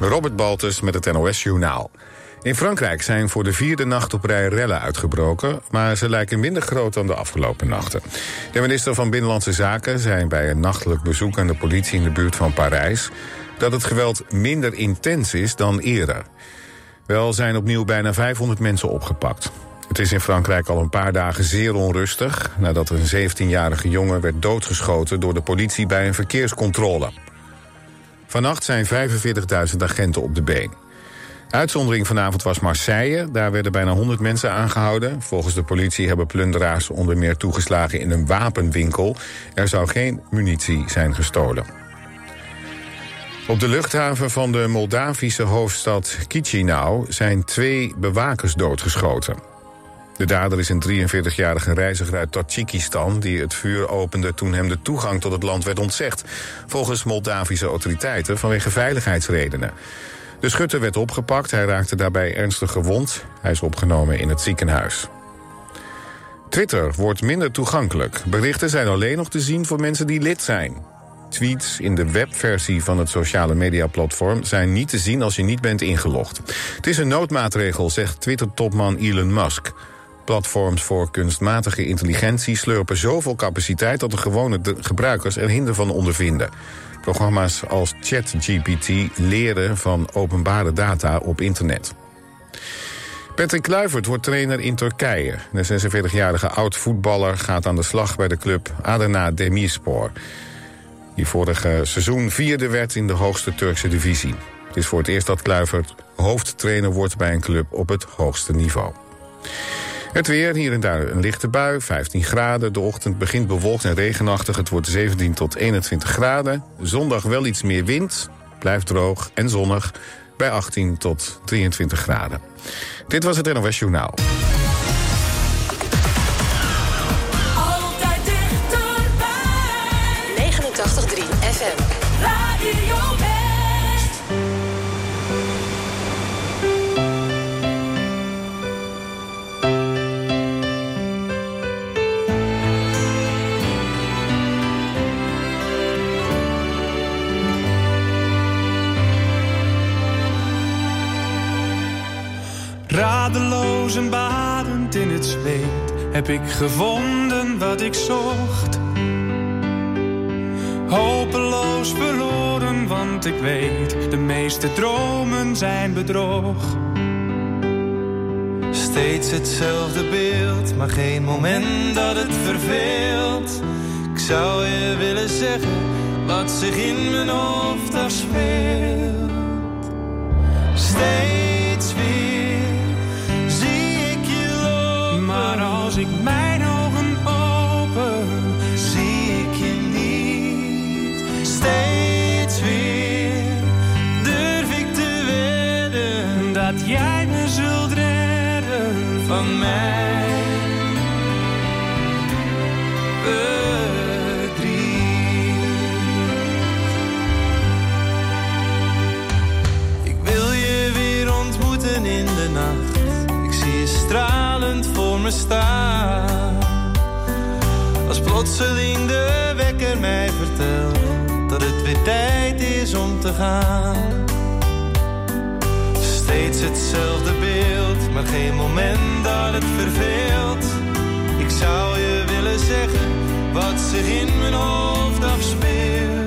Robert Baltus met het NOS Journaal. In Frankrijk zijn voor de vierde nacht op rij rellen uitgebroken... maar ze lijken minder groot dan de afgelopen nachten. De minister van Binnenlandse Zaken zei bij een nachtelijk bezoek... aan de politie in de buurt van Parijs... dat het geweld minder intens is dan eerder. Wel zijn opnieuw bijna 500 mensen opgepakt. Het is in Frankrijk al een paar dagen zeer onrustig... nadat een 17-jarige jongen werd doodgeschoten door de politie bij een verkeerscontrole. Vannacht zijn 45.000 agenten op de been. Uitzondering vanavond was Marseille. Daar werden bijna 100 mensen aangehouden. Volgens de politie hebben plunderaars onder meer toegeslagen in een wapenwinkel. Er zou geen munitie zijn gestolen. Op de luchthaven van de Moldavische hoofdstad Chisinau zijn twee bewakers doodgeschoten. De dader is een 43-jarige reiziger uit Tajikistan... die het vuur opende toen hem de toegang tot het land werd ontzegd. Volgens Moldavische autoriteiten vanwege veiligheidsredenen. De schutter werd opgepakt, hij raakte daarbij ernstig gewond. Hij is opgenomen in het ziekenhuis. Twitter wordt minder toegankelijk. Berichten zijn alleen nog te zien voor mensen die lid zijn. Tweets in de webversie van het sociale mediaplatform zijn niet te zien als je niet bent ingelogd. Het is een noodmaatregel, zegt Twitter-topman Elon Musk. Platforms voor kunstmatige intelligentie slurpen zoveel capaciteit... dat de gewone gebruikers er hinder van ondervinden. Programma's als ChatGPT leren van openbare data op internet. Patrick Kluivert wordt trainer in Turkije. De 46-jarige oud-voetballer gaat aan de slag bij de club Adana Demirspor... die vorige seizoen vierde werd in de hoogste Turkse divisie. Het is voor het eerst dat Kluivert hoofdtrainer wordt bij een club op het hoogste niveau. Het weer, hier en daar een lichte bui, 15 graden. De ochtend begint bewolkt en regenachtig. Het wordt 17 tot 21 graden. Zondag wel iets meer wind, blijft droog en zonnig... bij 18 tot 23 graden. Dit was het NOS Journaal. Heb ik gevonden wat ik zocht. Hopeloos verloren, want ik weet, de meeste dromen zijn bedrog. Steeds hetzelfde beeld, maar geen moment dat het verveelt. Ik zou je willen zeggen wat zich in mijn hoofd afspeelt. Steeds mijn ogen open, zie ik je niet. Steeds weer durf ik te wedden dat jij staan plotseling de wekker mij vertelt dat het weer tijd is om te gaan. Steeds hetzelfde beeld, maar geen moment dat het verveelt. Ik zou je willen zeggen wat zich in mijn hoofd afspeelt.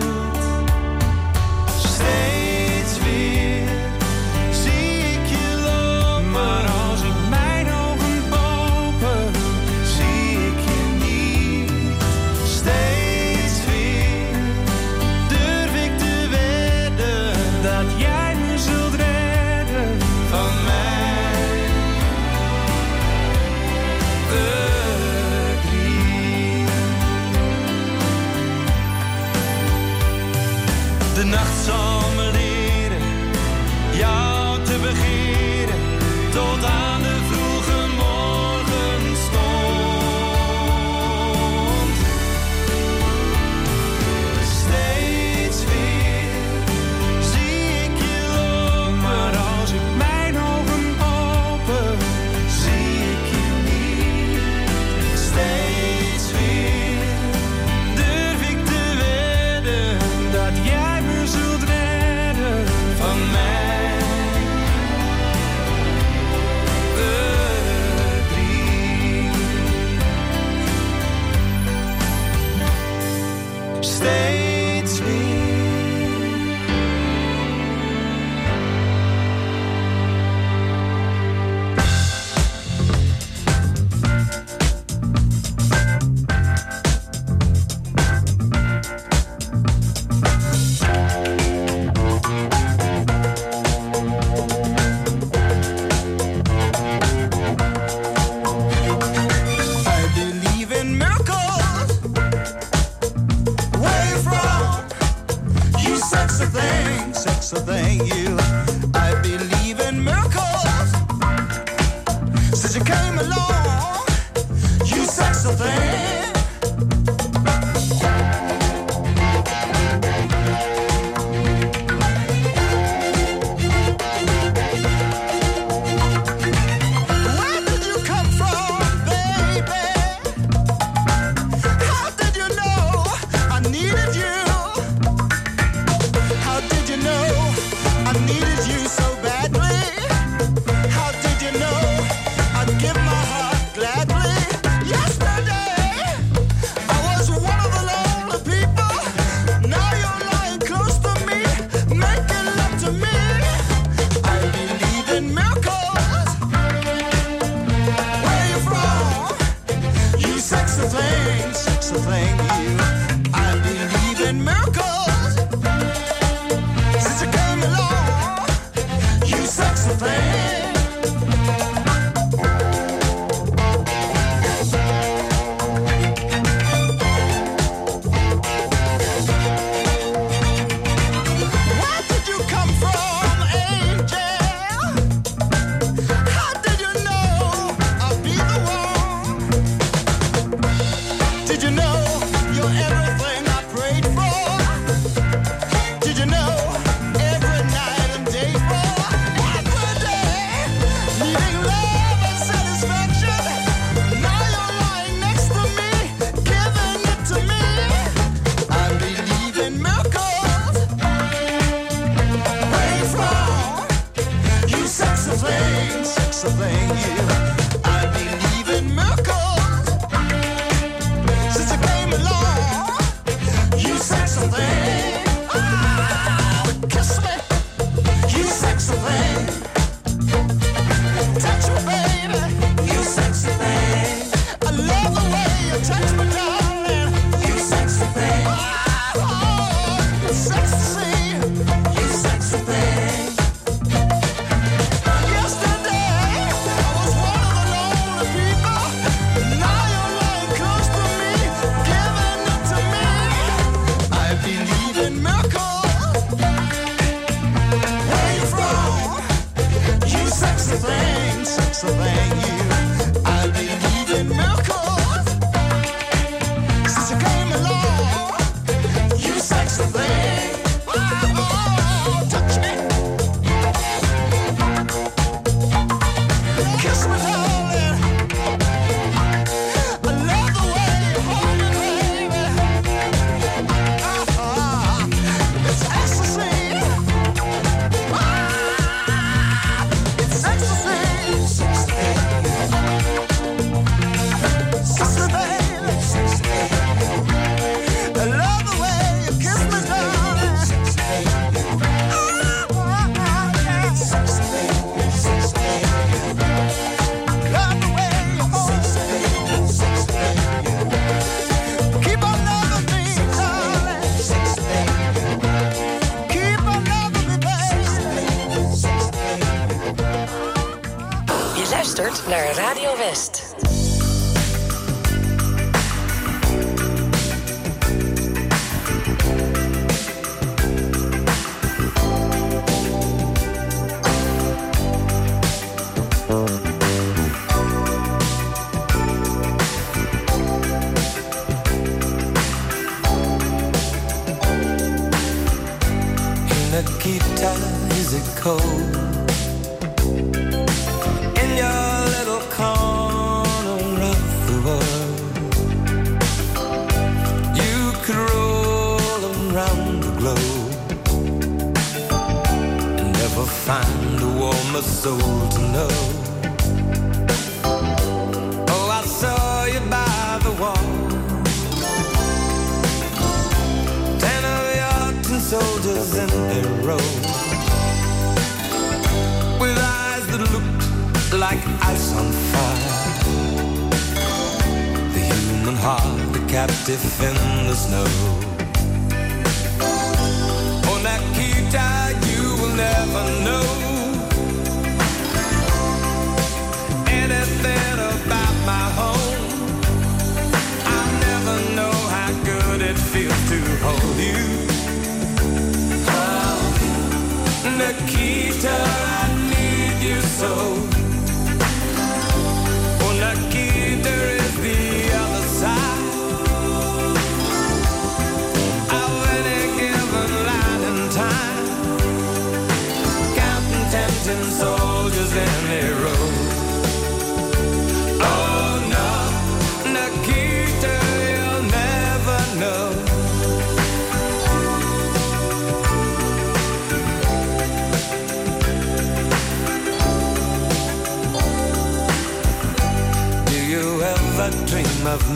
something you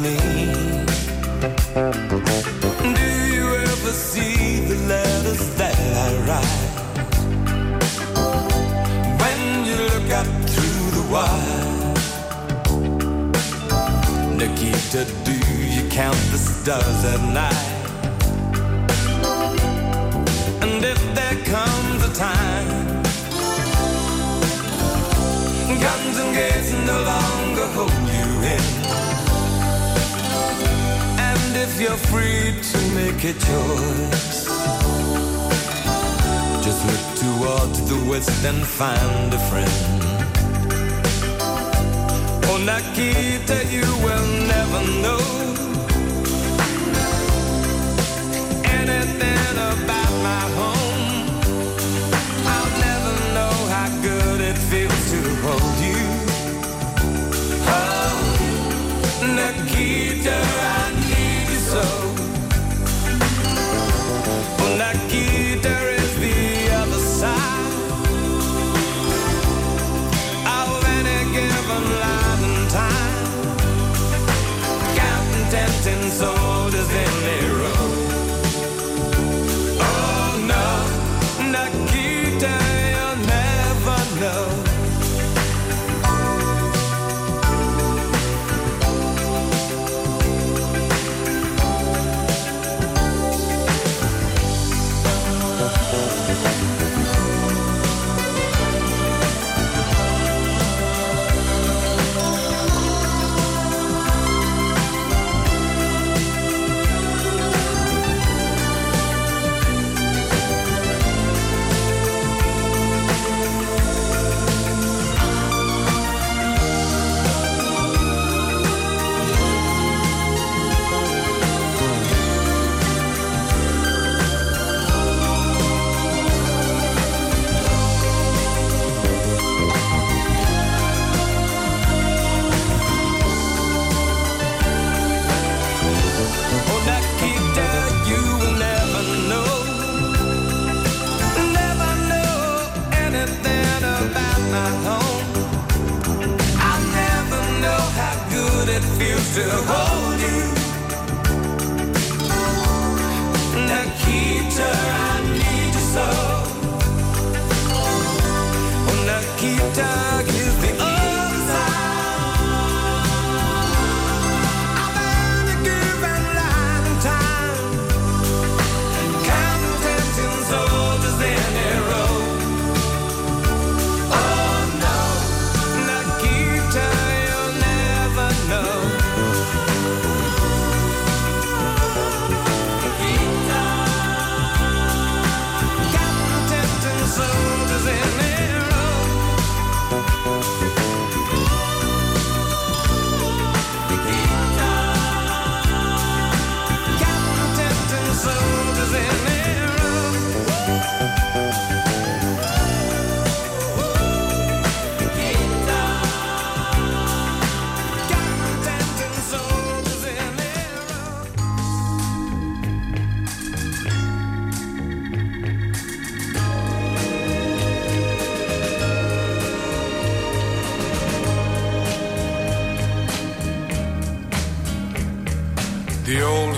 me? Do you ever see the letters that I write? When you look up through the wire, Nikita, do you count the stars at night? Free to make a choice, just look towards the west and find a friend. Oh, Nikita, you will never know anything about my home. I'll never know how good it feels to hold you. Oh, Nikita,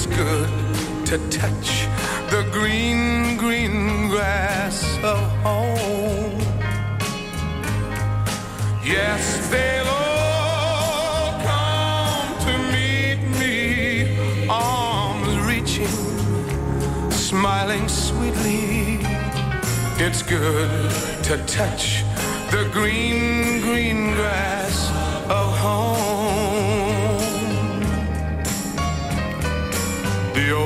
It's good to touch the green, green grass of home. Yes, they'll all come to meet me, arms reaching, smiling sweetly. It's good to touch the green, green grass of home.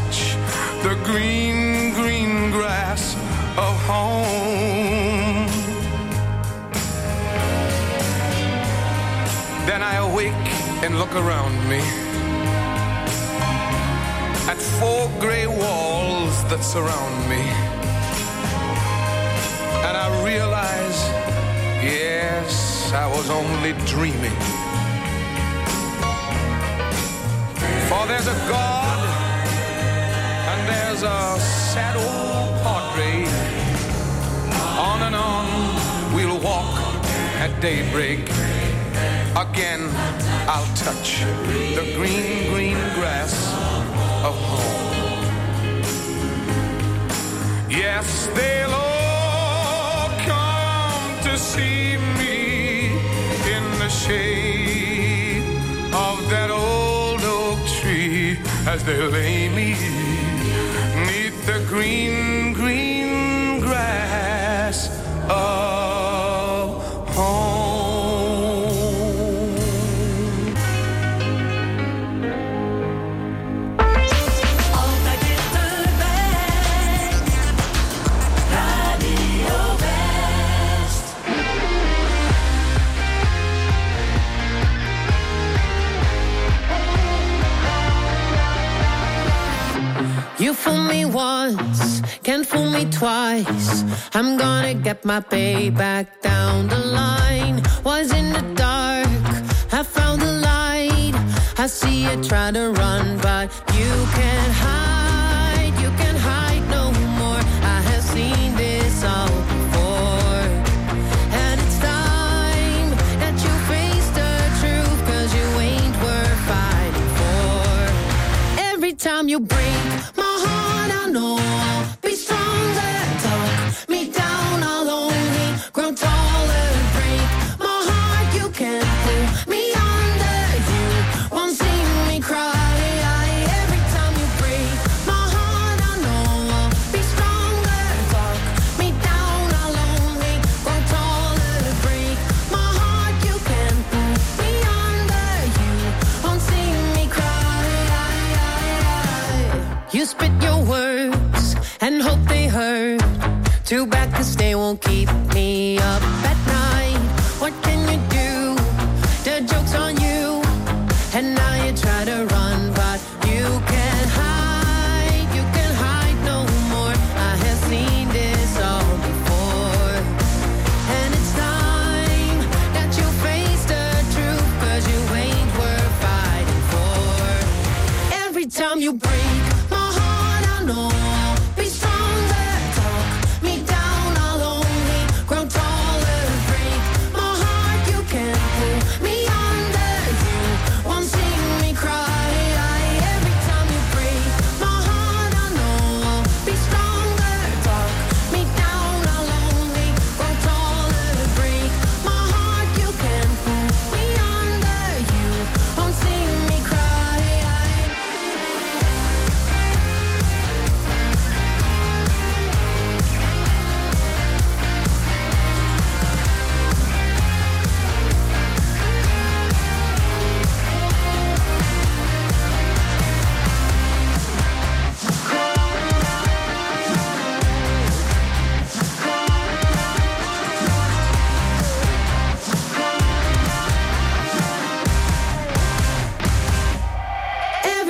touch the green, green grass of home. Then I awake and look around me at four gray walls that surround me. And I realize, yes, I was only dreaming. For there's a God and there's a sad old portrait. On and on we'll walk at daybreak. Again, I'll touch the green, green grass of home. Yes, they'll all come to see me in the shade of that old oak tree as they lay me green twice. I'm gonna get my payback down the line. Was in the dark, I found the light. I see you try to run, but you can't hide. You can't hide no more. I have seen this all before. And it's time that you face the truth, cause you ain't worth fighting for. Every time you break my heart, I know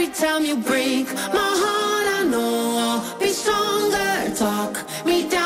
Every time you break my heart, I know I'll be stronger. Talk me down.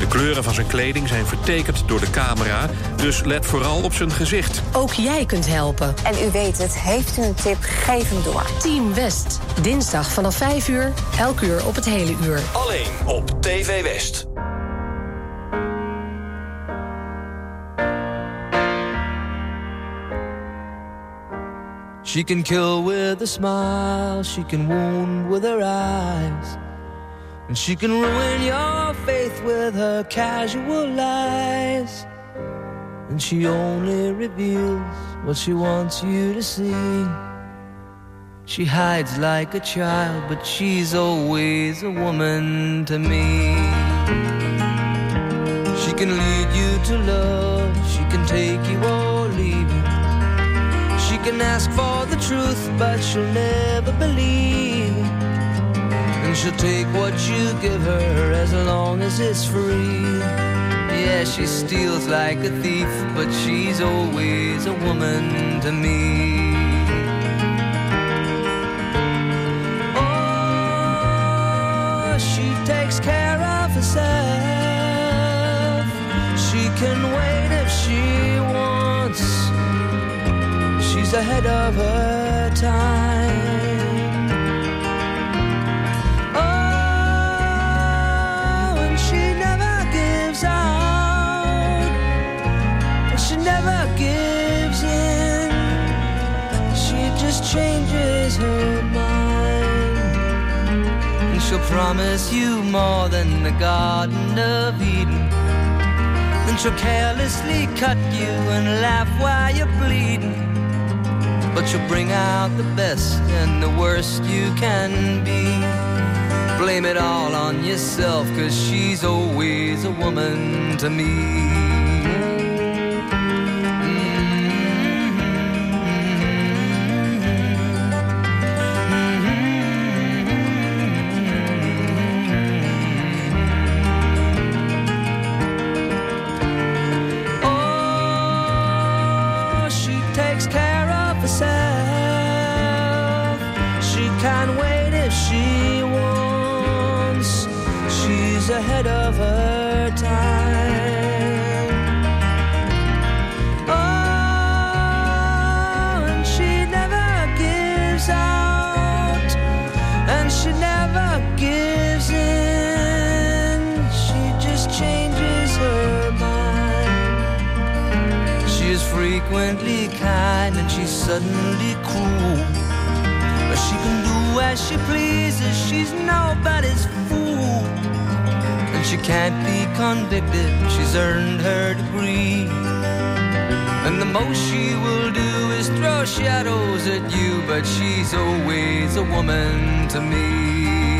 De kleuren van zijn kleding zijn vertekend door de camera, dus let vooral op zijn gezicht. Ook jij kunt helpen. En u weet het, heeft u een tip, geef hem door. Team West, dinsdag vanaf 5 uur, elk uur op het hele uur. Alleen op TV West. She can kill with a smile, she can wound with her eyes. And she can ruin your faith with her casual lies. And she only reveals what she wants you to see. She hides like a child, but she's always a woman to me. She can lead you to love, she can take you or leave you. She can ask for the truth, but she'll never believe. She'll take what you give her as long as it's free. Yeah, she steals like a thief, but she's always a woman to me. Oh, she takes care of herself. She can wait if she wants. She's ahead of her time. Promise you more than the Garden of Eden. Then she'll carelessly cut you and laugh while you're bleeding. But you'll bring out the best and the worst you can be. Blame it all on yourself, cause she's always a woman to me. Ahead of her time. Oh, and she never gives out, and she never gives in. She just changes her mind. She is frequently kind and she's suddenly cruel. But she can do as she pleases, she's nobody's she can't be convicted, she's earned her degree. And the most she will do is throw shadows at you, but she's always a woman to me.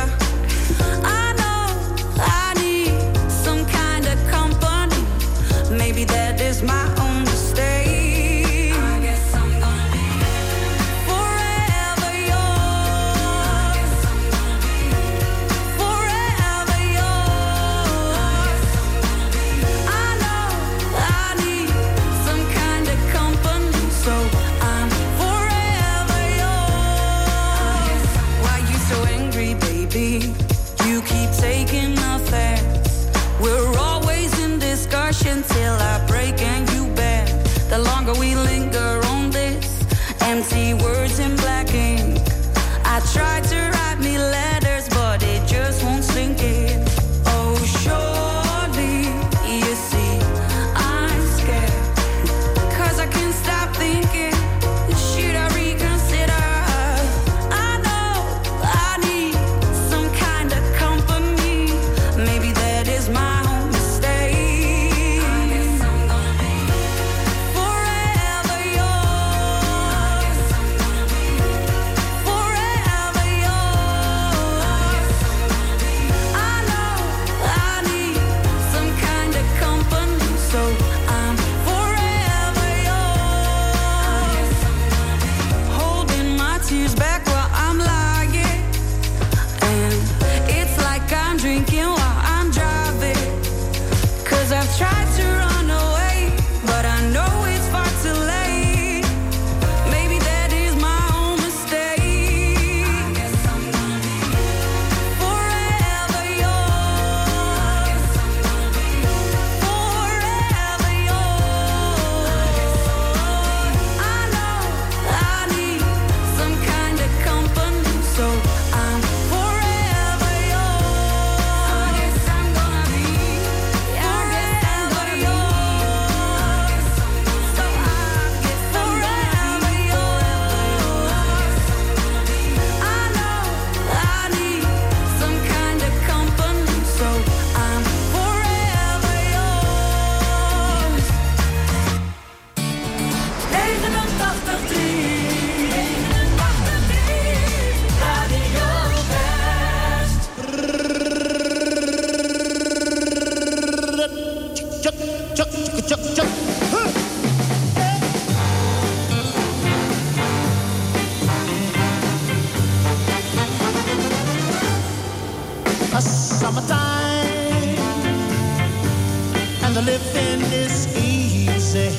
Living is easy.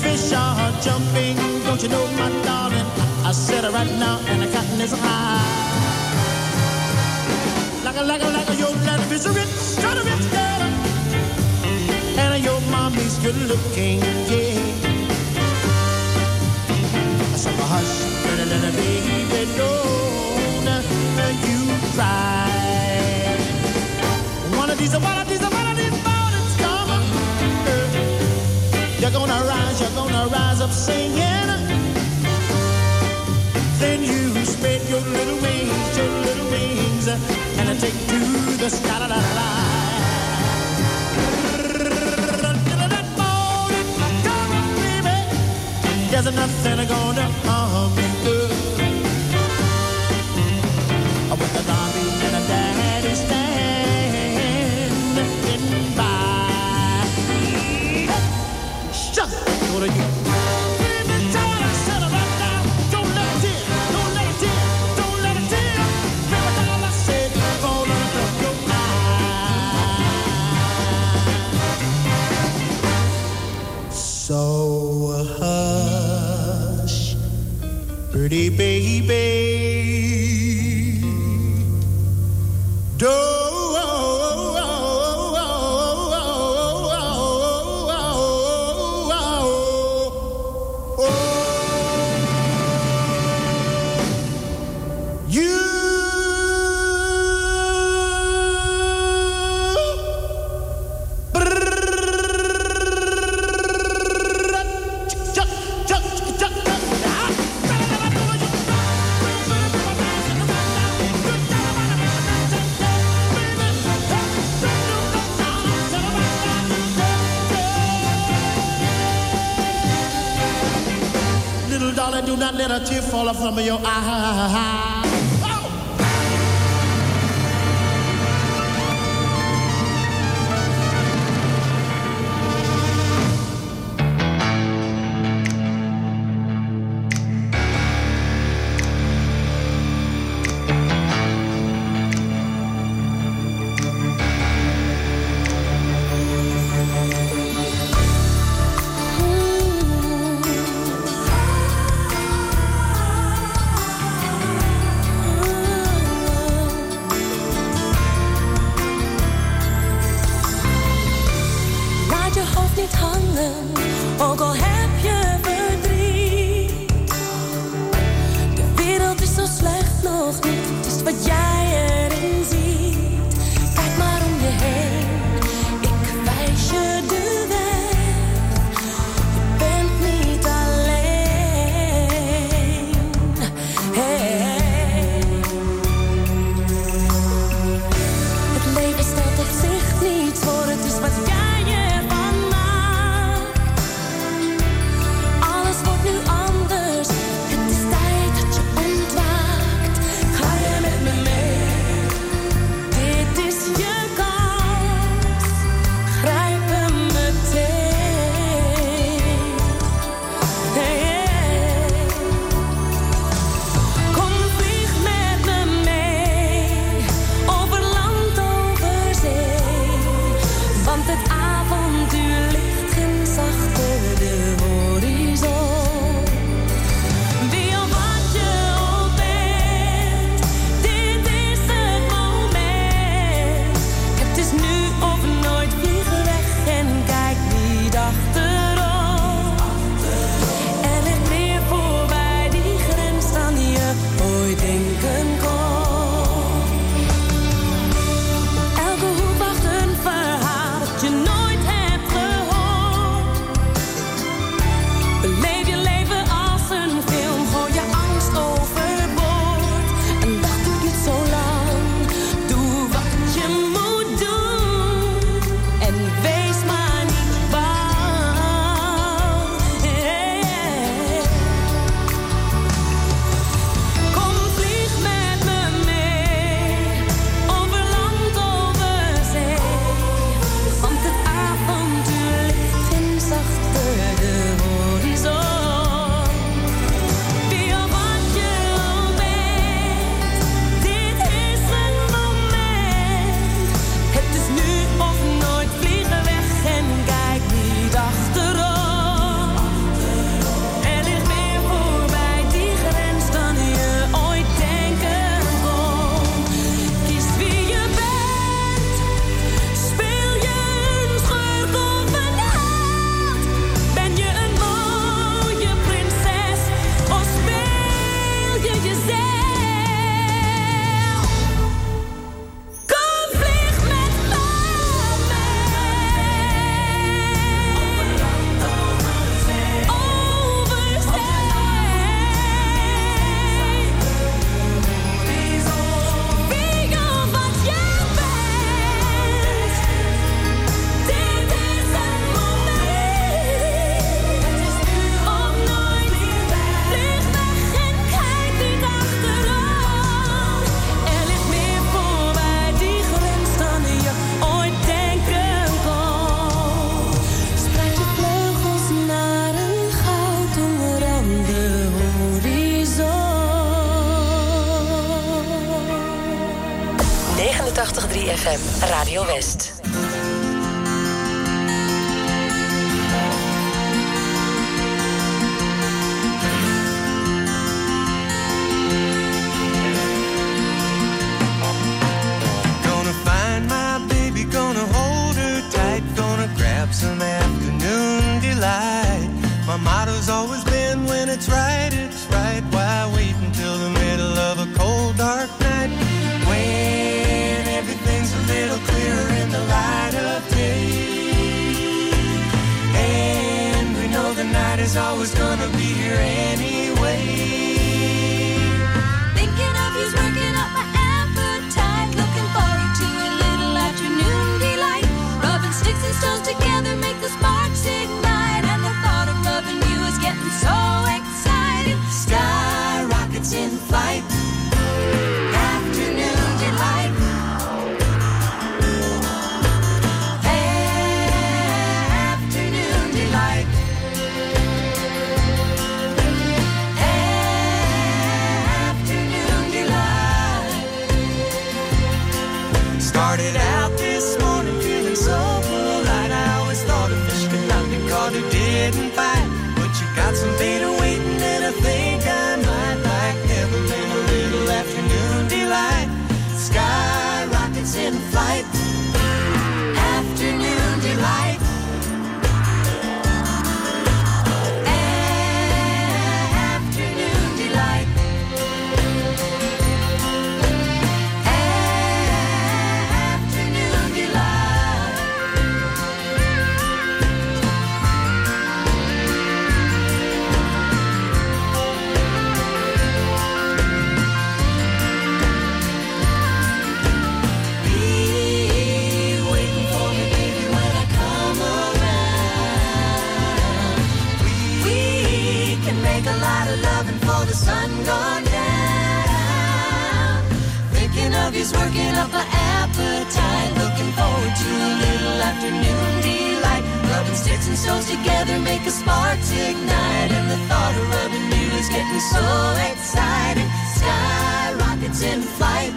Fish are jumping, don't you know, my darling? I said it right now, and the cotton is high. Like a, like a, like a, your daddy is a rich, kind of rich daddy. And your mommy's good looking, yeah. So hush, little, little baby, no. melodies, the melodies, the. You're gonna rise, you're gonna rise up singing. Then you spread your little wings, your little wings, and take to the sky. There's nothing gonna harm me. baby. all up under your eyes. Started out this morning feeling so polite. I always thought a fish could not be caught who didn't fight. But you got some bait away. So together make a spark to ignite And the thought of rubbing you is getting so exciting. Sky rockets in flight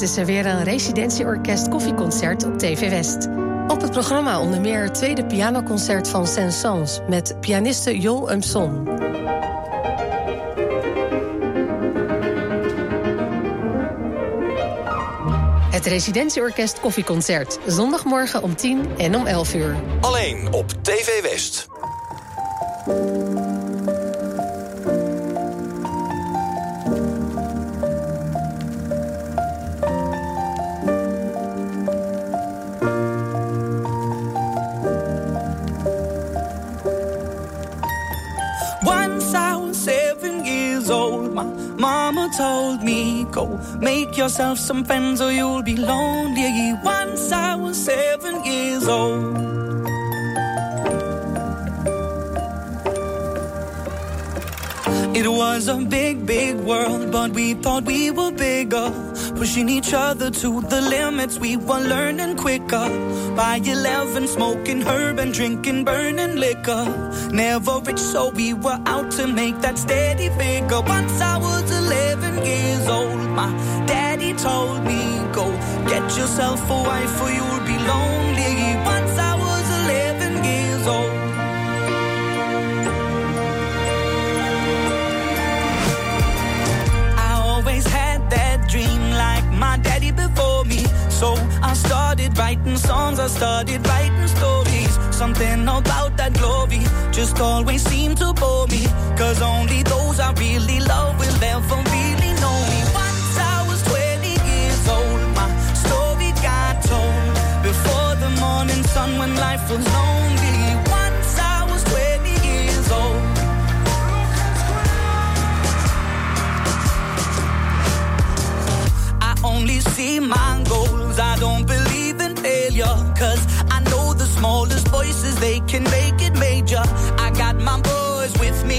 Is er weer een residentieorkest koffieconcert op TV West. Op het programma onder meer het tweede pianoconcert van Saint-Saëns... met pianiste Jo Umson. Het residentieorkest koffieconcert. Zondagmorgen om 10 en om 11 uur. Alleen op TV West. Yourself some friends or you'll be lonely. Once I was seven years old. It was a big, big world, but we thought we were bigger. Pushing each other to the limits, we were learning quicker. By 11, smoking herb and drinking burning liquor. Never rich, so we were out to make that steady figure. Once I was told me, Go get yourself a wife or you'll be lonely. Once I was 11 years old. I always had that dream like my daddy before me. So I started writing songs, I started writing stories. Something about that glory just always seemed to bore me. Cause only those I really love will ever morning sun when life was lonely. Once I was 20 years old. I only see my goals. I don't believe in failure. Cause I know the smallest voices, they can make it major. I got my boys with me,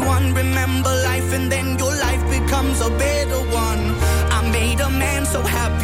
61. Remember life, and then your life becomes a better one. I made a man so happy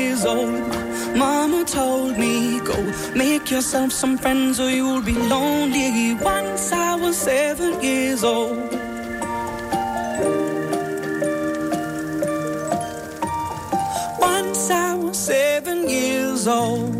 years old, mama told me, Go make yourself some friends or you'll be lonely. Once I was seven years old. Once I was seven years old.